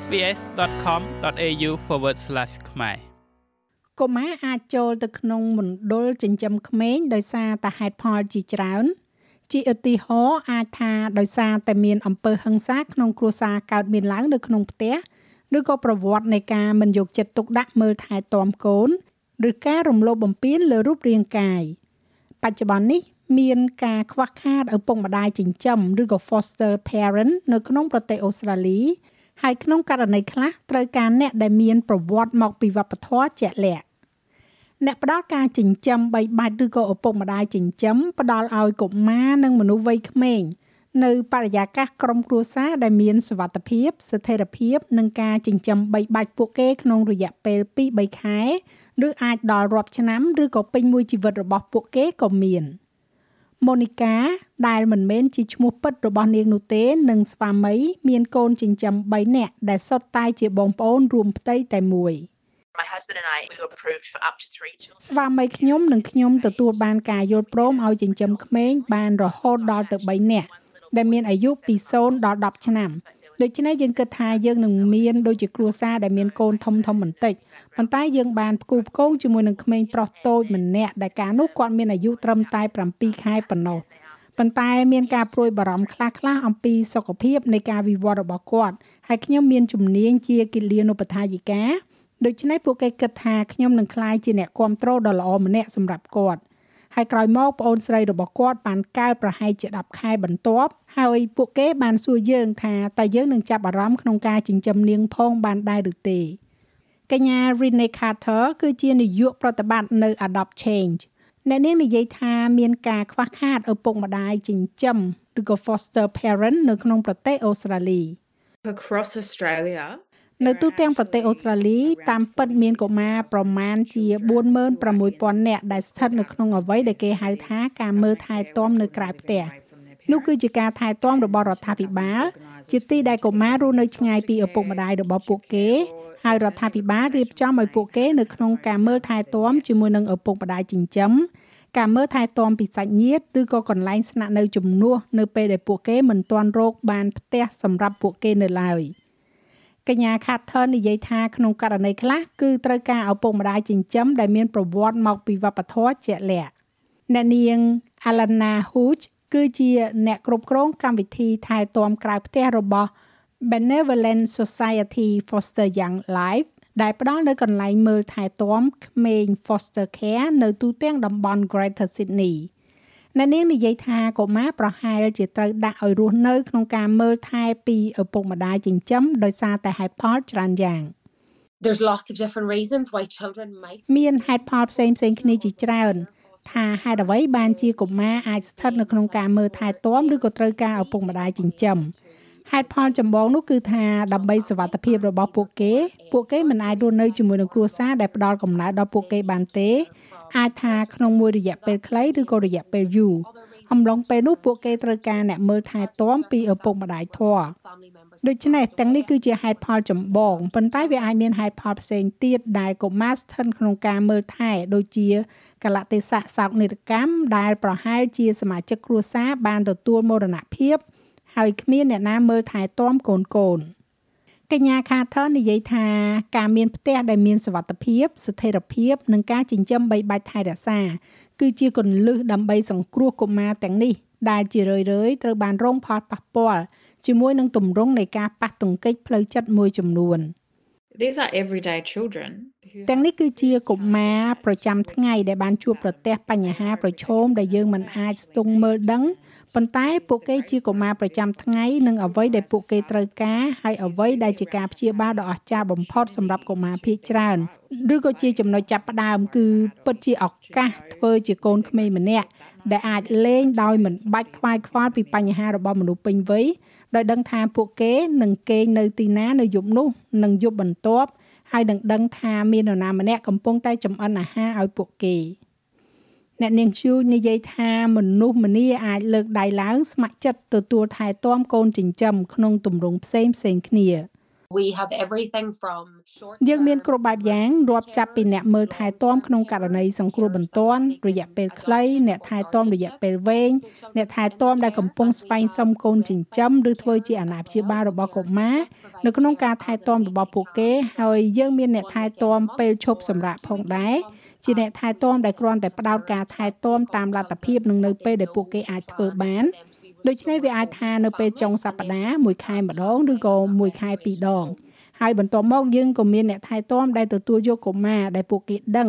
sbs.com.au/ ខ្មែរកុមារអាចចូលទៅក្នុងមណ្ឌលចិញ្ចឹមក្មេងដោយសារតែហេតុផលជាច្រើនជាឧទាហរណ៍អាចថាដោយសារតែមានអំពើហិង្សាក្នុងគ្រួសារកើតមានឡើងនៅក្នុងផ្ទះឬក៏ប្រវត្តិនៃការមិនយកចិត្តទុកដាក់មើលថែទាំកូនឬការរំលោភបំពានលើរូបរាងកាយបច្ចុប្បន្ននេះមានការខ្វះខាតឪពុកម្ដាយចិញ្ចឹមឬក៏ foster parent នៅក្នុងប្រទេសអូស្ត្រាលី ហើយក្នុងករណីខ្លះត្រូវការអ្នកដែលមានប្រវត្តិមកពីវប្បធម៌ជាក់លាក់អ្នកផ្ដល់ការចិញ្ចឹមបីបាច់ឬក៏ឪពុកម្ដាយចិញ្ចឹមផ្ដល់ឲ្យកុមារនិងមនុស្សវ័យក្មេងនៅបរិយាកាសក្រុមគ្រួសារដែលមានសុវត្ថិភាពស្ថិរភាពនិងការចិញ្ចឹមបីបាច់ពួកគេក្នុងរយៈពេល2-3ខែឬអាចដល់រាប់ឆ្នាំឬក៏ពេញមួយជីវិតរបស់ពួកគេក៏មាន ម៉ូនីកាដែលមិនមែនជាឈ្មោះពិតរបស់នាងនោះទេនិងស្វាមី មានកូនចិញ្ចឹម3នាក់ដែលសុទ្ធតែជាបងប្អូនរួមផ្ទៃតែមួយ My husband and I we were approved for up to 3 children. ស្វាមីខ្ញុំនិងខ្ញុំទទួលបានការយល់ព្រមឲ្យចិញ្ចឹមក្មេងបានរហូតដល់ទៅ3នាក់ដែលមានអាយុពី0ដល់10ឆ្នាំ ដូច្នេះយើងគិតថាយើងនឹងមានដូចជាគ្រួសារដែលមានកូនធំធំបន្តិចប៉ុន្តែយើងបានផ្គូផ្គងជាមួយនឹងក្មេងប្រុសតូចម្នាក់ដែលកាលនោះគាត់មានអាយុត្រឹមតែ7ខែប៉ុណ្ណោះប៉ុន្តែមានការព្រួយបារម្ភខ្លះៗអំពីសុខភាពនៃការវិវត្តរបស់គាត់ហើយខ្ញុំមានជំនាញជាគិលានុបដ្ឋាយិកាដូច្នេះពួកគេគិតថាខ្ញុំនឹងក្លាយជាអ្នកគ្រប់គ្រងដ៏ល្អម្នាក់សម្រាប់គាត់ ហើយក្រោយមកប្អូនស្រីរបស់គាត់បានកើតប្រហែលជា10ខែបន្ទាប់ហើយពួកគេបានសួរយើងថាតើយើងនឹងចាប់អារម្មណ៍ក្នុងការចិញ្ចឹមនាងផងបានដែរឬទេកញ្ញា Rene Carter គឺជានាយកប្រតិបត្តិនៅ Adopt Change អ្នកនាងនិយាយថាមានការខ្វះខាតឪពុកម្ដាយចិញ្ចឹមឬក៏ foster parent នៅក្នុងប្រទេសអូស្ត្រាលី Across Australia នៅទូទាំងប្រទេសអូស្ត្រាលីតាមពិតមានកុមារប្រមាណជា46000នាក់ដែលស្ថិតនៅក្នុងអ្វីដែលគេហៅថាការមើលថែទាំនៅក្រៅផ្ទះនោះគឺជាការថែទាំរបស់រដ្ឋាភិបាលជាទីដែលកុមាររស់នៅឆ្ងាយពីឪពុកម្ដាយរបស់ពួកគេហើយរដ្ឋាភិបាលរៀបចំឲ្យពួកគេនៅក្នុងការមើលថែទាំជាមួយនឹងឪពុកម្ដាយចិញ្ចឹមការមើលថែទាំពីសាច់ញាតិឬក៏កន្លែងស្នាក់នៅជំនួសនៅពេលដែលពួកគេមិនទាន់រកបានផ្ទះសម្រាប់ពួកគេនៅឡើយ កញ្ញា Carter និយាយថាក្នុងករណីខ្លះគឺត្រូវការឪពុកម្ដាយចិញ្ចឹមដែលមានប្រវត្តិមកពីវប្បធម៌ជាក់លាក់អ្នកនាង Alana Hooch គឺជាអ្នកគ្រប់គ្រងកម្មវិធីថែទាំក្រៅផ្ទះរបស់ Benevolent Society Foster Young Life ដែលផ្ដល់នៅកន្លែងមើលថែទាំក្មេង foster care នៅទូទាំងតំបន់ Greater Sydney អ្នកនាងនិយាយថាកុមារប្រហែលជាត្រូវដាក់ឲ្យរស់នៅក្នុងការមើលថែពីឪពុកម្ដាយចិញ្ចឹមដោយសារតែហេតុផលច្រើនយ៉ាង There's lots of different reasons why children might មានហេតុផលផ្សេងផ្សេងគ្នាជាច្រើនថាហេតុអ្វីបានជាកុមារអាចស្ថិតនៅក្នុងការមើលថែទាំឬក៏ត្រូវការឪពុកម្ដាយចិញ្ចឹម ហេតុផលចម្បងនោះគឺថាដើម្បីសុវត្ថិភាពរបស់ពួកគេ ពួកគេមិនអាចរស់នៅជាមួយនឹងគ្រួសារដែលផ្ដល់កំណើតដល់ពួកគេបានទេ អាចថាក្នុងមួយរយៈពេលខ្លីឬក៏រយៈពេលយូរអំឡុងពេលនោះពួកគេត្រូវការអ្នកមើលថែទាំពីឪពុកម្ដាយធម៌ដូច្នេះទាំងនេះគឺជាហេតុផលចម្បងប៉ុន្តែវាអាចមានហេតុផលផ្សេងទៀតដែលកុមារស្ថិតក្នុងការមើលថែដូចជាកលៈទេសៈសោកនាដកម្មដែលប្រហែលជាសមាជិកគ្រួសារបានទទួលមរណភាព ហើយគ្មានអ្នកណាមើលថែទាំកូនកូនកញ្ញា Carter និយាយថាការមានផ្ទះដែលមានសុវត្ថិភាព ស្ថិរភាពនិងការចិញ្ចឹមបីបាច់ថែរក្សា គឺជាគន្លឹះដើម្បីសង្គ្រោះកុមារទាំងនេះដែលជារឿយៗត្រូវបានរងផលប៉ះពាល់ជាមួយនឹងទម្រង់នៃការប៉ះទង្គិចផ្លូវចិត្តមួយចំនួន These are everyday children ទាំងនេះគឺជាកុមារប្រចាំថ្ងៃដែលបានជួបប្រទះបញ្ហាប្រឈមដែលយើងមិនអាចស្ទង់មើលដឹងប៉ុន្តែពួកគេជាកុមារប្រចាំថ្ងៃនិងអ្វីដែលពួកគេត្រូវការហើយអ្វីដែលជាការព្យាបាលដ៏អស្ចារ្យបំផុតសម្រាប់កុមារភាគច្រើនឬក៏ជាចំណុចចាប់ផ្ដើមគឺពិតជាឱកាសធ្វើជាកូនក្មេងម្នាក់ ដែលអាចលេងដោយមិនបាច់ខ្វាយខ្វល់ពីបញ្ហារបស់មនុស្សពេញវ័យដោយដឹងថាពួកគេនឹងគេងនៅទីណានៅយប់នោះនិងយប់បន្ទាប់ហើយនឹងដឹងថាមាននរណាម្នាក់កំពុងតែចម្អិនអាហារឲ្យពួកគេអ្នកនាងជូនិយាយថាមនុស្សម្នាអាចលើកដៃឡើងស្ម័គ្រចិត្តទទួលថែទាំកូនចិញ្ចឹមក្នុងទម្រង់ផ្សេងផ្សេងគ្នា We have everything from short យើងមានគ្រប់បែបយ៉ាងរាប់ចាប់ពីអ្នកមើលថែទាំក្នុងករណីសង្គ្រោះបន្ទាន់រយៈពេលខ្លីអ្នកថែទាំរយៈពេលវែងអ្នកថែទាំដែលកំពុងស្វែងសុំកូនចិញ្ចឹមឬធ្វើជាអាណាព្យាបាលរបស់កុមារនៅក្នុងការថែទាំរបស់ពួកគេហើយយើងមានអ្នកថែទាំពេលឈប់សម្រាកផងដែរជាអ្នកថែទាំដែលគ្រាន់តែផ្ដោតការថែទាំតាមលទ្ធភាពនិងនៅពេលដែលពួកគេអាចធ្វើបាន ដូច្នេះវាអាចថានៅពេលចុងសប្តាហ៍មួយខែម្ដងឬក៏មួយខែពីរដងហើយបន្ទាប់មកយើងក៏មានអ្នកថែទាំដែលទទួលយកកុមារដែលពួកគេដឹង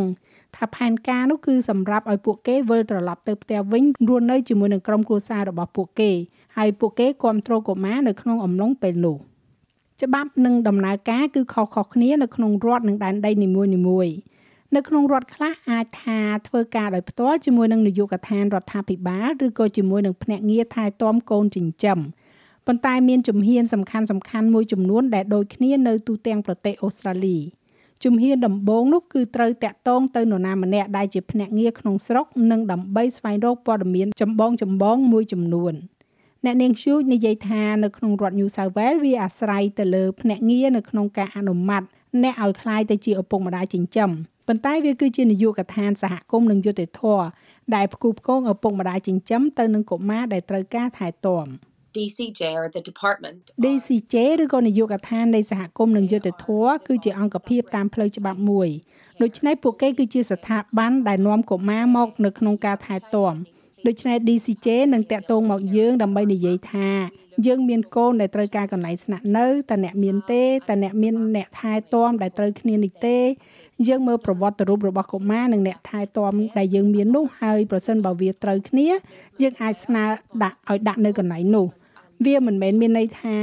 ថាផែនការនោះគឺសម្រាប់ឲ្យពួកគេវិលត្រឡប់ទៅផ្ទះវិញរស់នៅជាមួយនឹងក្រុមគ្រួសាររបស់ពួកគេហើយពួកគេគ្រប់គ្រងកុមារនៅក្នុងអំឡុងពេលនោះច្បាប់និងដំណើរការគឺខុសៗគ្នានៅក្នុងរដ្ឋនិងដែនដីនីមួយៗ នៅក្នុងរដ្ឋខ្លះអាចថាធ្វើការដោយផ្ទាល់ជាមួយនឹងនាយកដ្ឋានរដ្ឋាភិបាលឬក៏ជាមួយនឹងភ្នាក់ងារថែទាំកូនចិញ្ចឹមប៉ុន្តែមានជំហានសំខាន់សំខាន់មួយចំនួនដែលដូចគ្នានៅទូទាំងប្រទេសអូស្ត្រាលីជំហានដំបូងនោះគឺត្រូវតាក់ទងទៅនរណាម្នាក់ដែលជាភ្នាក់ងារក្នុងស្រុកនិងដើម្បីស្វែងរកព័ត៌មានចម្បងចម្បងមួយចំនួនអ្នកនាងឈូចនិយាយថានៅក្នុងរដ្ឋ New South Wales វាអាស្រ័យទៅលើភ្នាក់ងារនៅក្នុងការអនុម័តអ្នកឲ្យคล้ายទៅជាឪពុកម្ដាយចិញ្ចឹម ប៉ុន្តែវាគឺជានយោបាយកឋានសហគមន៍និងយុតិធធដែលផ្គូផ្គងឪពុកម្ដាយចិញ្ចឹមទៅនឹងកុមារដែលត្រូវការថែទាំ DCJ or the department DCJ ឬក៏នយោបាយកឋាននៃសហគមន៍និងយុតិធធគឺជាអង្គភាពតាមផ្លូវច្បាប់មួយដូច្នេះពួកគេគឺជាស្ថាប័នដែលនាំកុមារមកនៅក្នុងការថែទាំ ដូច្នេះ DCJ នឹងតាក់ទងមកយើងដើម្បីនិយាយថាយើងមានកូនដែលត្រូវការកន្លែងស្នាក់នៅតើអ្នកមានទេតើអ្នកមានអ្នកថែទាំដែលត្រូវគ្នានេះទេ យើងមើលប្រវត្តិរូបរបស់កុមារនិងអ្នកថែទាំដែលយើងមាននោះហើយប្រសិនបើវាត្រូវគ្នាយើងអាចស្នើដាក់ឲ្យដាក់នៅកន្លែងនោះវាមិនមែនមានន័យថា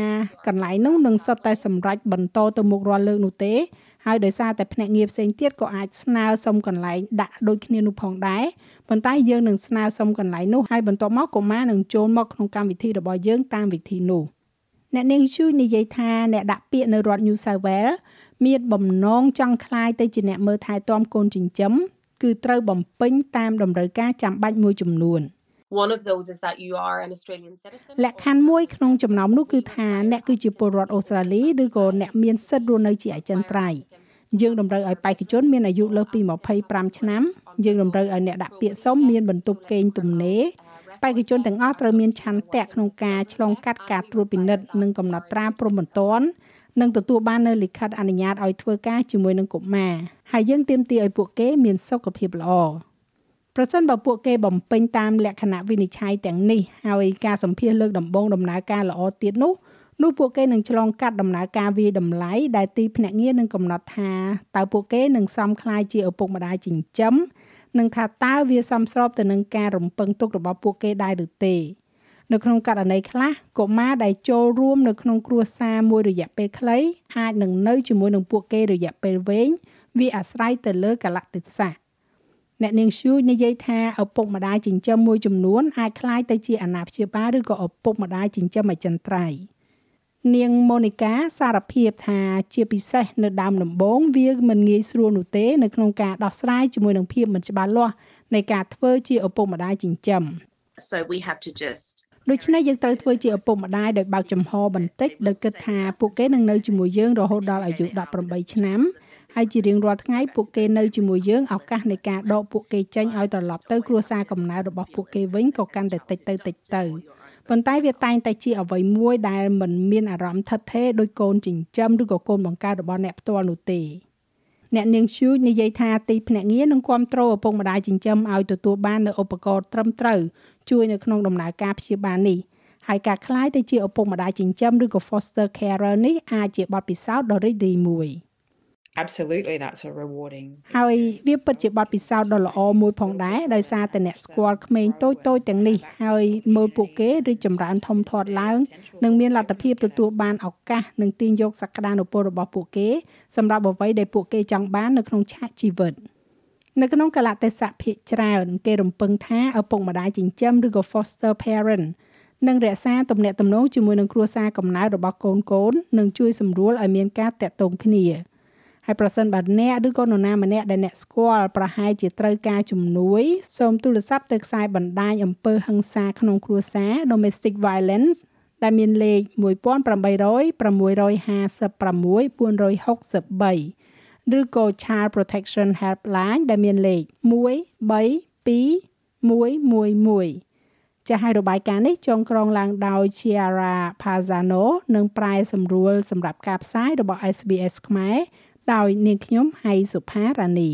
កន្លែងនោះនឹងសុទ្ធតែសម្រេចបន្តទៅមុខរាល់លើកនោះទេ ហើយដោយសារតែភ្នាក់ងារផ្សេងទៀតក៏អាចស្នើសុំកន្លែងដាក់ដូចគ្នានោះផងដែរប៉ុន្តែយើងនឹងស្នើសុំកន្លែងនោះហើយបន្ទាប់មកកុមារនឹងចូលមកក្នុងកម្មវិធីរបស់យើងតាមវិធីនោះអ្នកនាងជូនិយាយថាអ្នកដាក់ពាក្យនៅរដ្ឋ New South Wales មានបំណងចង់ខ្លាយទៅជាអ្នកមើលថែទាំកូនចិញ្ចឹមគឺត្រូវបំពេញតាមតម្រូវការចាំបាច់មួយចំនួន។ One of those is that you are an Australian citizen លក្ខខណ្ឌមួយក្នុងចំណោមនោះគឺថាអ្នកគឺជាពលរដ្ឋអូស្ត្រាលីឬក៏អ្នកមានសិទ្ធិរស់នៅជាអចិន្ត្រៃយ៍យើងតម្រូវឲ្យបេក្ខជនមានអាយុលើសពី25ឆ្នាំយើងតម្រូវឲ្យអ្នកដាក់ពាក្យសុំមានបន្ទប់គេងទំនេរបេក្ខជនទាំងអស់ត្រូវមានឆន្ទៈក្នុងការឆ្លងកាត់ការត្រួតពិនិត្យនិងកំណត់ត្រាព្រំបន្ទាន់និងទទួលបាននូវលិខិតអនុញ្ញាតឲ្យធ្វើការជាមួយនឹងកុមារហើយយើងទាមទារឲ្យពួកគេមានសុខភាពល្អ ប្រសិនបើពួកគេបំពេញតាមលក្ខណៈវិនិច្ឆ័យទាំងនេះហើយការសម្ភាសលើកដំបូងដំណើរការល្អទៀតនោះនោះពួកគេនឹងឆ្លងកាត់ដំណើរការវាយតម្លៃដែលទីភ្នាក់ងារនឹងកំណត់ថាតើពួកគេនឹងសមខ្លាយជាឪពុកម្ដាយចិញ្ចឹមនិងថាតើវាសមស្របទៅនឹងការរំពឹងទុករបស់ពួកគេដែរឬទេនៅក្នុងករណីខ្លះកុមារដែលចូលរួមនៅក្នុងគ្រួសារមួយរយៈពេលខ្លីអាចនឹងនៅជាមួយនឹងពួកគេរយៈពេលវែងវាអាស្រ័យទៅលើកលៈទេសៈ អ្នកនាងឈូនិយាយថាឪពុកម្ដាយចិញ្ចឹមមួយចំនួនអាចคล้ายទៅជាអាណាព្យាបាលឬក៏ឪពុកម្ដាយចិញ្ចឹមអចិន្ត្រៃយ៍នាងម៉ូនីកាសារភាពថាជាពិសេសនៅដើមដំបូងវាមិនងាយស្រួលនោះទេនៅក្នុងការដោះស្រាយជាមួយនឹងភាពមិនច្បាស់លាស់នៃការធ្វើជាឪពុកម្ដាយចិញ្ចឹម so we have to just ដូច្នេះយើងត្រូវធ្វើជាឪពុកម្ដាយដោយបើកចំហបន្តិចដោយគិតថាពួកគេនឹងនៅជាមួយយើងរហូតដល់អាយុ18ឆ្នាំ ហើយជារៀងរាល់ថ្ងៃពួកគេនៅជាមួយយើងឱកាសនៃការដកពួកគេចេញឲ្យត្រឡប់ទៅគ្រួសារកំណើតរបស់ពួកគេវិញក៏កាន់តែតិចទៅតិចទៅប៉ុន្តែវាតែងតែជាអ្វីមួយដែលមិនមានអារម្មណ៍ថិតថេរដោយកូនចិញ្ចឹមឬក៏កូនបង្កើតរបស់អ្នកផ្ទាល់នោះទេអ្នកនាងឈូនិយាយថាទីភ្នាក់ងារនឹងគ្រប់គ្រងឪពុកម្ដាយចិញ្ចឹមឲ្យទទួលបាននូវឧបករណ៍ត្រឹមត្រូវជួយនៅក្នុងដំណើរការព្យាបាលនេះហើយការคลายទៅជាឪពុកម្ដាយចិញ្ចឹមឬក៏ foster carer នេះអាចជាបទពិសោធន៍ដ៏រីករាយមួយ Absolutely that's a rewarding ហើយវាពិតជាបទពិសោធន៍ដ៏ល្អមួយផងដែរដោយសារតែអ្នកស្គាល់ក្មេងតូចតូចទាំងនេះហើយមើលពួកគេរីកចម្រើនធំធាត់ឡើងនិងមានលទ្ធភាពទទួលបានឱកាសនិងទាញយកសក្តានុពលរបស់ពួកគេសម្រាប់អ្វីដែលពួកគេចង់បាននៅក្នុងឆាកជីវិតនៅក្នុងកលៈទេសៈភាគច្រើនគេរំពឹងថាឪពុកម្ដាយចិញ្ចឹមឬក៏ foster parent និងរក្សាទំនាក់ទំនងជាមួយនឹងគ្រួសារកំណើតរបស់កូនកូននិងជួយសម្រួលឲ្យមានការតាក់ទងគ្នា។ ហើយប្រសិនបើអ្នកឬក៏នរណាម្នាក់ដែលអ្នកស្គាល់ប្រហែលជាត្រូវការជំនួយសូមទូរស័ព្ទទៅខ្សែបណ្ដាញអំពើហិង្សាក្នុងគ្រួសារ domestic violence ដែលមានលេខ1800 656 463ឬក៏ Child Protection Helpline ដែលមានលេខ132111ចាស់ហើយរបាយការណ៍នេះចងក្រងឡើងដោយ Chiara Pazano និងប្រែសម្រួលសម្រាប់ការផ្សាយរបស់ SBS ខ្មែរ ដោយនាងខ្ញុំហៃសុផារ៉ានី